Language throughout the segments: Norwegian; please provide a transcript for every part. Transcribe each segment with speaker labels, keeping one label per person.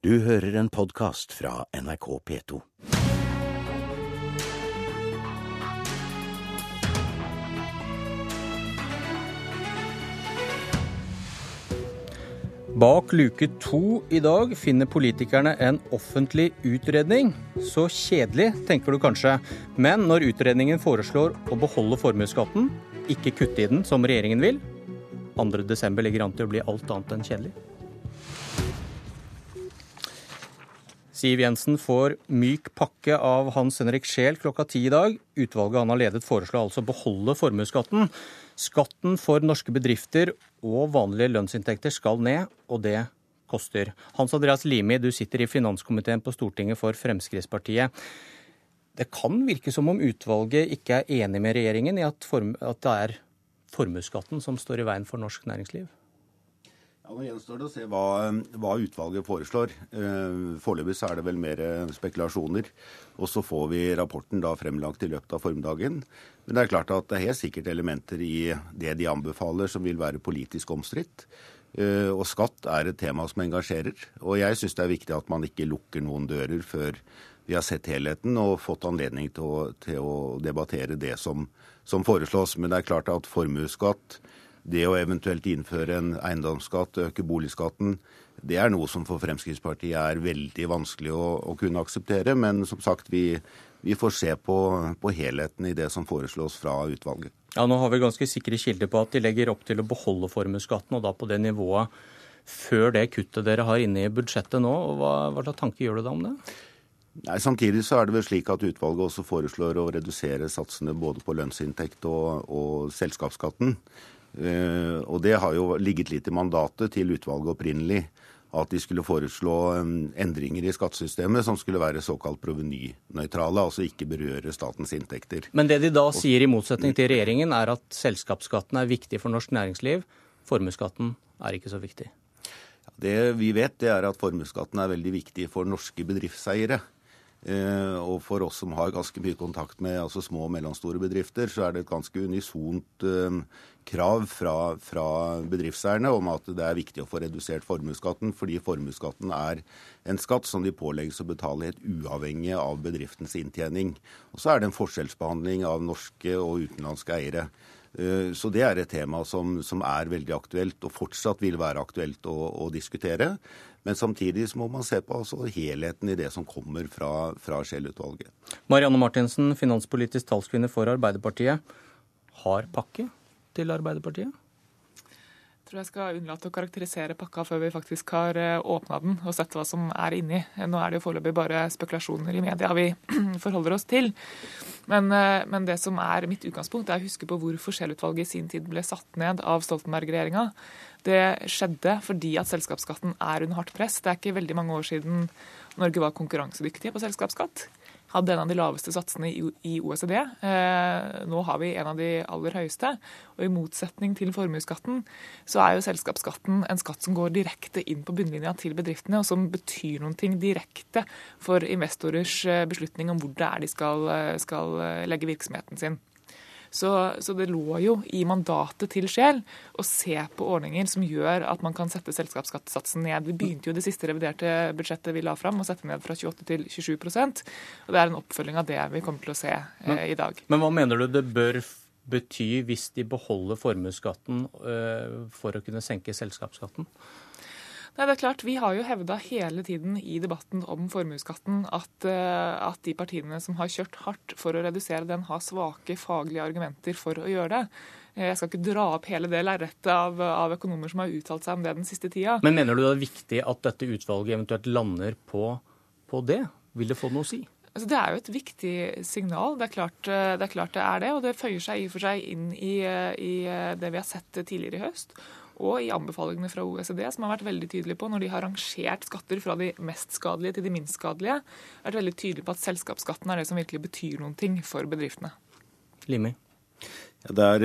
Speaker 1: Du hører en podkast fra NRK P2.
Speaker 2: Bak luke to i dag finner politikerne en offentlig utredning. Så kjedelig, tenker du kanskje. Men når utredningen foreslår å beholde formuesskatten, ikke kutte i den som regjeringen vil, 2.12. ligger an til å bli alt annet enn kjedelig. Siv Jensen får myk pakke av Hans Henrik Scheel klokka ti i dag. Utvalget han har ledet foreslår altså å beholde formuesskatten. Skatten for norske bedrifter og vanlige lønnsinntekter skal ned, og det koster. Hans Andreas Limi, du sitter i finanskomiteen på Stortinget for Fremskrittspartiet. Det kan virke som om utvalget ikke er enig med regjeringen i at, at det er formuesskatten som står i veien for norsk næringsliv?
Speaker 3: Ja, Nå gjenstår det å se hva, hva utvalget foreslår. Eh, foreløpig er det vel mer spekulasjoner. Og så får vi rapporten da fremlagt i løpet av formiddagen. Men det er klart at det er helt sikkert elementer i det de anbefaler som vil være politisk omstridt. Eh, og skatt er et tema som engasjerer. Og jeg syns det er viktig at man ikke lukker noen dører før vi har sett helheten og fått anledning til å, til å debattere det som, som foreslås. Men det er klart at formuesskatt, det å eventuelt innføre en eiendomsskatt, øke boligskatten, det er noe som for Fremskrittspartiet er veldig vanskelig å, å kunne akseptere. Men som sagt, vi, vi får se på, på, helheten i det som foreslås fra utvalget.
Speaker 2: Ja, Nå har vi ganske sikre kilder på at de legger opp til å beholde formuesskatten, og da på det nivået før det kuttet dere har inne i budsjettet nå. Hva, hva slags tanke gjør du deg om det?
Speaker 3: Nei, Samtidig så er det vel slik at utvalget også foreslår å redusere satsene både på lønnsinntekt og, og selskapsskatten. Uh, og det har jo ligget litt i mandatet til utvalget opprinnelig. At de skulle foreslå um, endringer i skattesystemet som skulle være såkalt provenynøytrale, altså ikke berøre statens inntekter.
Speaker 2: Men det de da sier i motsetning til regjeringen, er at selskapsskatten er viktig for norsk næringsliv. Formuesskatten er ikke så viktig.
Speaker 3: Det vi vet, det er at formuesskatten er veldig viktig for norske bedriftseiere. Eh, og for oss som har ganske mye kontakt med altså små og mellomstore bedrifter, så er det et ganske unisont eh, krav fra, fra bedriftseierne om at det er viktig å få redusert formuesskatten, fordi formuesskatten er en skatt som de pålegges å betale helt uavhengig av bedriftens inntjening. Og så er det en forskjellsbehandling av norske og utenlandske eiere. Eh, så det er et tema som, som, er veldig aktuelt, og fortsatt vil være aktuelt å, å diskutere. Men samtidig må man se på altså helheten i det som kommer fra, fra Scheel-utvalget.
Speaker 2: Marianne Martinsen, finanspolitisk talskvinne for Arbeiderpartiet. Har pakke til Arbeiderpartiet?
Speaker 4: Tror jeg skal unnlate å karakterisere pakka før vi faktisk har eh, åpna den og sett hva som er inni. Nå er det jo foreløpig bare spekulasjoner i media vi forholder oss til. Men, eh, men, det som er mitt utgangspunkt, er å huske på hvor Forskjellutvalget i sin tid ble satt ned av Stoltenberg-regjeringa. Det skjedde fordi at selskapsskatten er under hardt press. Det er ikke veldig mange år siden Norge var konkurransedyktige på selskapsskatt. Hadde en av de laveste satsene i OECD. Eh, nå har vi en av de aller høyeste. Og i motsetning til formuesskatten, så er jo selskapsskatten en skatt som går direkte inn på bunnlinja til bedriftene, og som betyr noen ting direkte for investorers eh, beslutning om hvor det er de skal, eh, skal legge virksomheten sin. Så, så, det lå jo i mandatet til Scheel å se på ordninger som gjør at man kan sette selskapsskattesatsen ned. Vi begynte jo det siste reviderte budsjettet vi la fram å sette ned fra 28 til 27% og Det er en oppfølging av det vi kommer til å se eh, i dag.
Speaker 2: Men hva mener du det bør bety hvis de beholder formuesskatten eh, for å kunne senke selskapsskatten?
Speaker 4: Nei, det er klart, Vi har jo hevda hele tiden i debatten om formuesskatten at, eh, at, de partiene som har kjørt hardt for å redusere den, har svake faglige argumenter for å gjøre det. Eh, jeg skal ikke dra opp hele det lerretet av, av, økonomer som har uttalt seg om det den siste tida.
Speaker 2: Men mener du det er viktig at dette utvalget eventuelt lander på, på det? Vil det få noe å si?
Speaker 4: Altså, det er jo et viktig signal. Det er, klart, eh, det er, klart, det er det. Og det føyer seg i og for seg inn i, i det vi har sett tidligere i høst og i anbefalingene fra OECD, som har vært veldig tydelige på, når de har rangert skatter fra de mest skadelige til de minst skadelige, vært veldig tydelige på at selskapsskatten er det som virkelig betyr noen ting for bedriftene.
Speaker 2: Limi?
Speaker 3: Ja, det, er,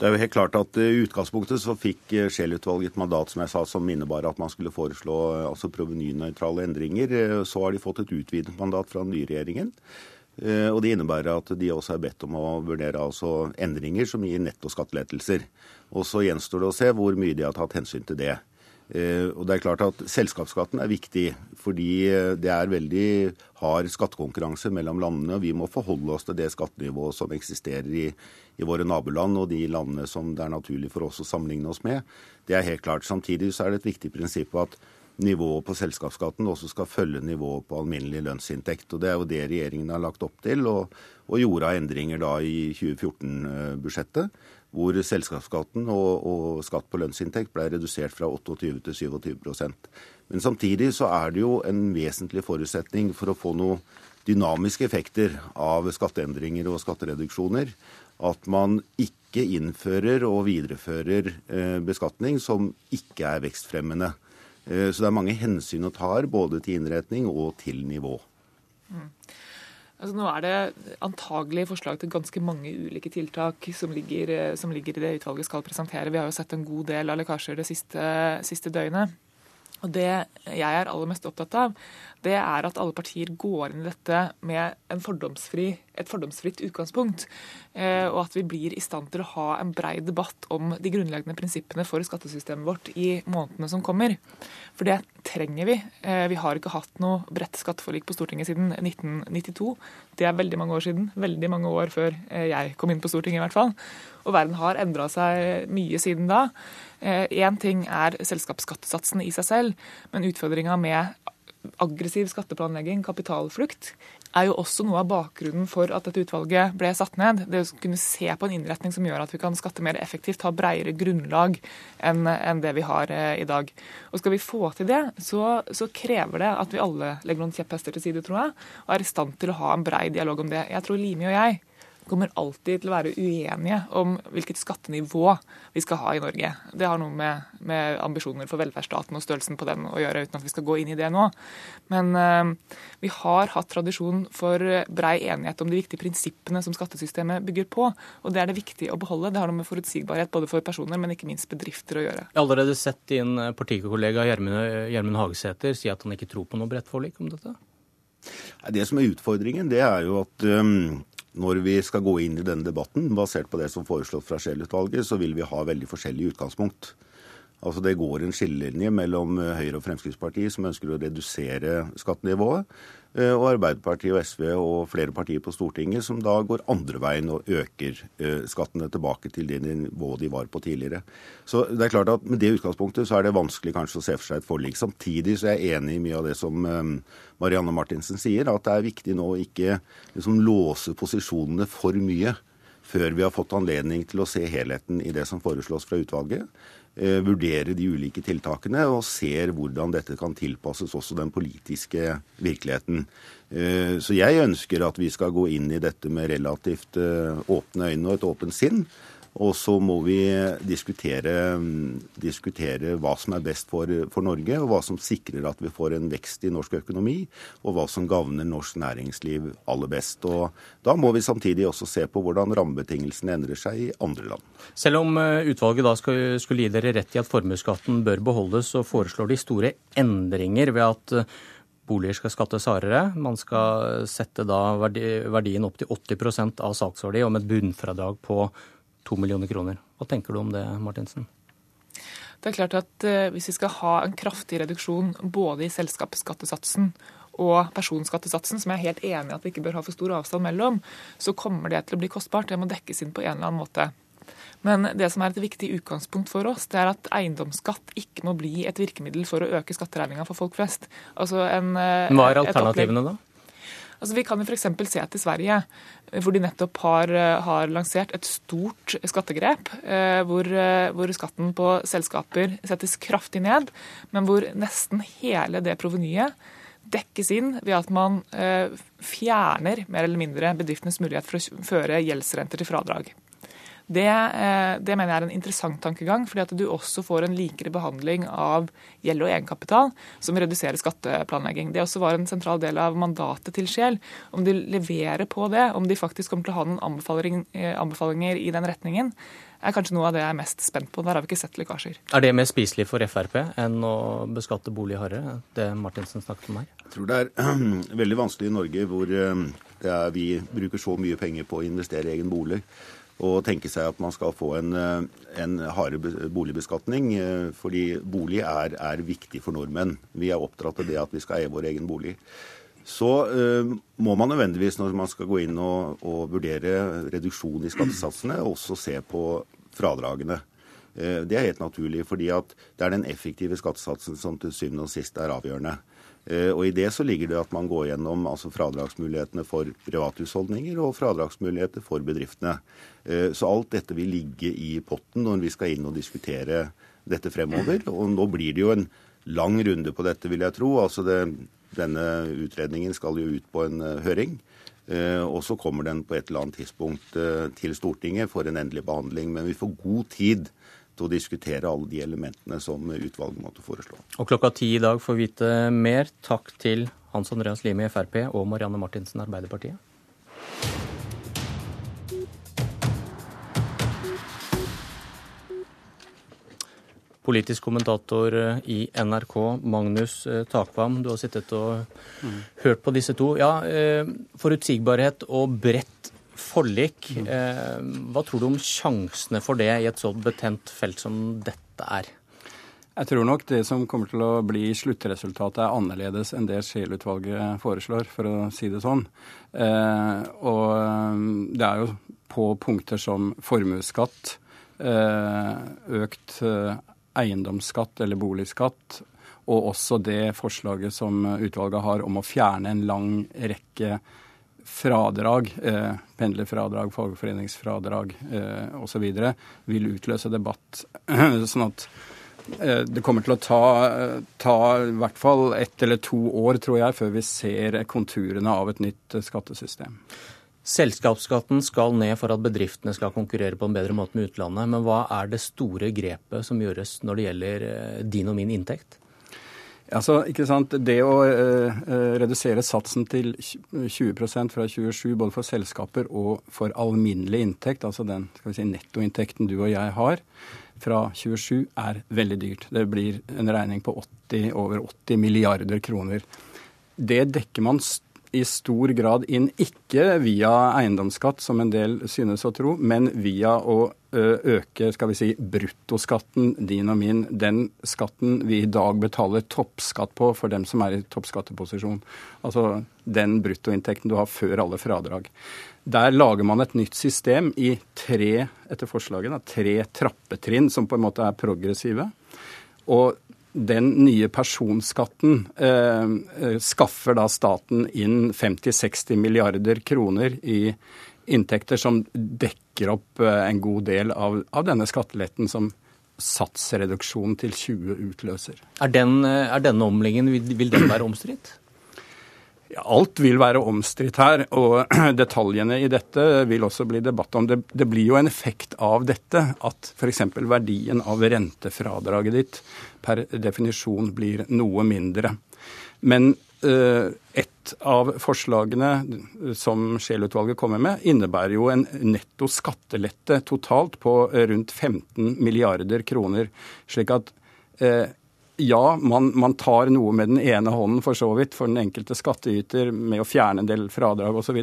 Speaker 3: det er jo helt klart at I utgangspunktet så fikk eh, Scheel-utvalget et mandat som jeg sa, som innebar at man skulle foreslå altså provenynøytrale endringer. Eh, så har de fått et utvidet mandat fra den nye regjeringen. Eh, og Det innebærer at de også er bedt om å vurdere altså endringer som gir netto skattelettelser. Og Så gjenstår det å se hvor mye de har tatt hensyn til det. Eh, og det er klart at Selskapsskatten er viktig, fordi eh, det er veldig hard skattekonkurranse mellom landene. og Vi må forholde oss til det skattenivået som eksisterer i, i, våre naboland og de landene som det er naturlig for oss å sammenligne oss med. Det er helt klart. Samtidig så er det et viktig prinsipp at nivået på selskapsskatten også skal følge nivået på alminnelig lønnsinntekt. og Det er jo det regjeringen har lagt opp til, og, og gjorde av endringer da i 2014-budsjettet hvor selskapsskatten og, og, skatt på lønnsinntekt ble redusert fra 28 til 27% Men samtidig så er det jo en vesentlig forutsetning for å få noen dynamiske effekter av skatteendringer og skattereduksjoner at man ikke innfører og viderefører eh, beskatning som ikke er vekstfremmende. Eh, så det er mange hensyn å ta både til innretning og til nivå. Mm.
Speaker 4: Altså, nå er det antagelig forslag til ganske mange ulike tiltak som ligger, eh, som ligger, i det utvalget skal presentere. Vi har jo sett en god del av lekkasjer det siste, siste døgnet. Og Det jeg er aller mest opptatt av, det er at alle partier går inn i dette med fordomsfri, et fordomsfritt utgangspunkt. Eh, og at vi blir i stand til å ha en brei debatt om de grunnleggende prinsippene for skattesystemet vårt i månedene som kommer. For det trenger vi. Eh, vi har ikke hatt noe bredt skatteforlik på Stortinget siden 1992. Det er veldig mange år siden. Veldig mange år før eh, jeg kom inn på Stortinget, i hvert fall. Og verden har endra seg mye siden da. Én ting er selskapsskattesatsene i seg selv, men utfordringa med aggressiv skatteplanlegging, kapitalflukt, er jo også noe av bakgrunnen for at dette utvalget ble satt ned. Det å kunne se på en innretning som gjør at vi kan skatte mer effektivt, ha bredere grunnlag enn det vi har eh, i dag. Og Skal vi få til det, så, så, krever det at vi alle legger noen kjepphester til side, tror jeg, og er i stand til å ha en brei dialog om det. Jeg tror Limi og jeg kommer alltid til å være uenige om hvilket skattenivå vi skal ha i Norge. Det har noe med, med ambisjoner for velferdsstaten og størrelsen på den å gjøre, uten at vi skal gå inn i det nå. Men uh, vi har hatt tradisjon for brei enighet om de viktige prinsippene som skattesystemet bygger på. Og det er det viktig å beholde. Det har noe med forutsigbarhet både for personer, men ikke minst bedrifter å gjøre.
Speaker 2: Jeg har allerede sett din partikollega Gjermund Hagesæter si at han ikke tror på noe bredt forlik om dette.
Speaker 3: Det som er utfordringen, det er jo at um, når vi skal gå inn i denne debatten, basert på det som foreslått fra Scheel-utvalget, så vil vi ha veldig forskjellig utgangspunkt. Altså Det går en skillelinje mellom eh, Høyre og Fremskrittspartiet, som ønsker å redusere skattenivået, eh, og Arbeiderpartiet og SV og flere partier på Stortinget som da går andre veien og øker eh, skattene tilbake til det nivået de var på tidligere. Så det er klart at Med det utgangspunktet så er det vanskelig kanskje å se for seg et forlik. Samtidig så er jeg enig i mye av det som Marianne Martinsen sier, at det er viktig nå å ikke liksom låse posisjonene for mye før vi har fått anledning til å se helheten i det som foreslås fra utvalget. Eh, vurdere de ulike tiltakene og ser hvordan dette kan tilpasses også den politiske virkeligheten. Eh, så jeg ønsker at vi skal gå inn i dette med relativt eh, åpne øyne og et åpent sinn. Og så må vi diskutere, diskutere hva som er best for, for, Norge, og hva som sikrer at vi får en vekst i norsk økonomi, og hva som gagner norsk næringsliv aller best. Og Da må vi samtidig også se på hvordan rammebetingelsene endrer seg i andre land.
Speaker 2: Selv om eh, utvalget da skulle gi dere rett i at formuesskatten bør beholdes, så foreslår de store endringer ved at eh, boliger skal skattes hardere. Man skal sette da verdien opp til 80% av saksverdi og med et bunnfradrag på to millioner kroner. Hva tenker du om det, Martinsen?
Speaker 4: Det er klart at eh, Hvis vi skal ha en kraftig reduksjon både i selskapsskattesatsen og personskattesatsen, som jeg er helt enig i at vi ikke bør ha for stor avstand mellom, så kommer det til å bli kostbart. Det må dekkes inn på en eller annen måte. Men det som er et viktig utgangspunkt for oss, det er at eiendomsskatt ikke må bli et virkemiddel for å øke skatteregninga for folk flest.
Speaker 2: Altså en, eh, Hva er alternativene da?
Speaker 4: Altså, vi kan f.eks. se til Sverige, hvor de nettopp har, har lansert et stort skattegrep. Eh, hvor, eh, hvor, skatten på selskaper settes kraftig ned, men hvor nesten hele det provenyet dekkes inn ved at man eh, fjerner mer eller mindre bedriftenes mulighet for å føre gjeldsrenter til fradrag. Det, eh, det, mener jeg er en interessant tankegang, fordi at du også får en likere behandling av gjeld og egenkapital, som reduserer skatteplanlegging. Det også var en sentral del av mandatet til Sjel. Om de leverer på det, om de faktisk kommer til å ha noen anbefaling, eh, anbefalinger i den retningen, er kanskje noe av det jeg er mest spent på. Der har vi ikke sett lekkasjer.
Speaker 2: Er det mer spiselig for Frp enn å beskatte bolig hardere, det Martinsen snakket om her?
Speaker 3: Jeg tror det er veldig vanskelig i Norge hvor eh, er, vi bruker så mye penger på å investere i egen bolig å tenke seg at man skal få en, en hardere boligbeskatning. Fordi bolig er, er, viktig for nordmenn. Vi er oppdratt av det at vi skal eie vår egen bolig. Så uh, må man nødvendigvis, når man skal gå inn og, og vurdere reduksjon i skattesatsene, også se på fradragene. Det er helt naturlig, fordi det er den effektive skattesatsen som til syvende og sist er avgjørende. Uh, og I det så ligger det at man går gjennom altså fradragsmulighetene for privathusholdninger og fradragsmuligheter for bedriftene. Så alt dette vil ligge i potten når vi skal inn og diskutere dette fremover. Og nå blir det jo en lang runde på dette, vil jeg tro. Altså det denne utredningen skal jo ut på en eh, høring. Eh, og så kommer den på et eller annet tidspunkt eh, til Stortinget for en endelig behandling. Men vi får god tid til å diskutere alle de elementene som utvalget måtte foreslå.
Speaker 2: Og klokka ti i dag får vi vite mer. Takk til Hans Andreas Limi i Frp og Marianne Martinsen Arbeiderpartiet. politisk kommentator eh, i NRK, Magnus eh, Takvam. Du har sittet og mm. hørt på disse to. Ja, eh, Forutsigbarhet og bredt forlik. Mm. Hva tror du om sjansene for det i et så betent felt som dette er?
Speaker 5: Jeg tror nok det som kommer til å bli sluttresultatet, er annerledes enn det Scheel-utvalget foreslår, for å si det sånn. og det er jo på punkter som formuesskatt, økt eiendomsskatt eller boligskatt, og også det forslaget som utvalget har om å fjerne en lang rekke fradrag, eh, pendlerfradrag, fagforeningsfradrag eh, osv., vil utløse debatt. sånn at eh, det kommer til å ta, ta, i hvert fall ett eller to år, tror jeg, før vi ser konturene av et nytt skattesystem.
Speaker 2: Selskapsskatten skal ned for at bedriftene skal konkurrere på en bedre måte med utlandet. Men hva er det store grepet som gjøres når det gjelder eh, din og min inntekt?
Speaker 5: Altså, ikke sant? Det å eh redusere satsen til 20% fra 27 både for selskaper og for alminnelig inntekt, altså den skal vi si, nettoinntekten du og jeg har, fra 27 er veldig dyrt. Det blir en regning på 80, over 80 milliarder kroner. Det dekker man i stor grad inn ikke via eiendomsskatt, som en del synes å tro, men via å øke skal vi si, bruttoskatten din og min. Den skatten vi i dag betaler toppskatt på for dem som er i toppskatteposisjon. Altså den bruttoinntekten du har før alle fradrag. Der lager man et nytt system i tre etter forslaget, da, tre trappetrinn som på en måte er progressive. Og den nye personskatten eh, skaffer da staten inn 50-60 milliarder kroner i inntekter som dekker opp eh, en god del av, av denne skatteletten som satsreduksjonen til 20 utløser.
Speaker 2: Er, den, eh, er denne omleggingen, vil den være omstridt?
Speaker 5: Ja, alt vil være omstridt her, og detaljene i dette vil også bli debatt om. Det, det blir jo en effekt av dette at f.eks. verdien av rentefradraget ditt per definisjon blir noe mindre. Men uh, et av forslagene som Scheel-utvalget kommer med, innebærer jo en netto skattelette totalt på rundt 15 milliarder kroner. slik at uh, ja, man, man, tar noe med den ene hånden for så vidt for den enkelte skattyter med å fjerne en del fradrag osv.,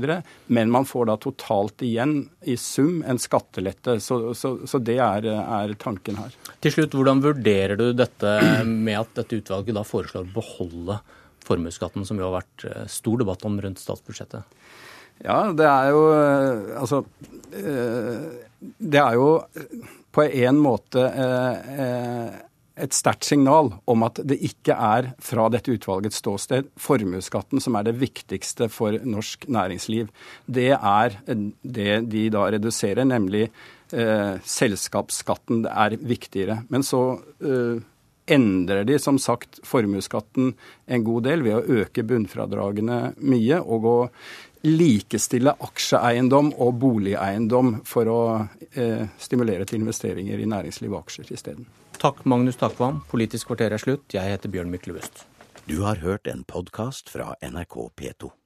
Speaker 5: men man får da totalt igjen i sum en skattelette. Så, så, så det er, er, tanken her.
Speaker 2: Til slutt, hvordan vurderer du dette med at dette utvalget da foreslår å beholde formuesskatten, som jo har vært eh, stor debatt om rundt statsbudsjettet?
Speaker 5: Ja, det er jo eh, Altså eh, Det er jo på en måte et sterkt signal om at det ikke er fra dette utvalgets ståsted formuesskatten som er det viktigste for norsk næringsliv. Det er det de da reduserer, nemlig eh, selskapsskatten er viktigere. Men så eh, endrer de som sagt formuesskatten en god del ved å øke bunnfradragene mye og å likestille aksjeeiendom og boligeiendom for å eh, stimulere til investeringer i næringsliv og aksjer isteden.
Speaker 2: Takk, Magnus Takvam. Politisk kvarter er slutt. Jeg heter Bjørn Myklebust.
Speaker 1: Du har hørt en podkast fra NRK P2.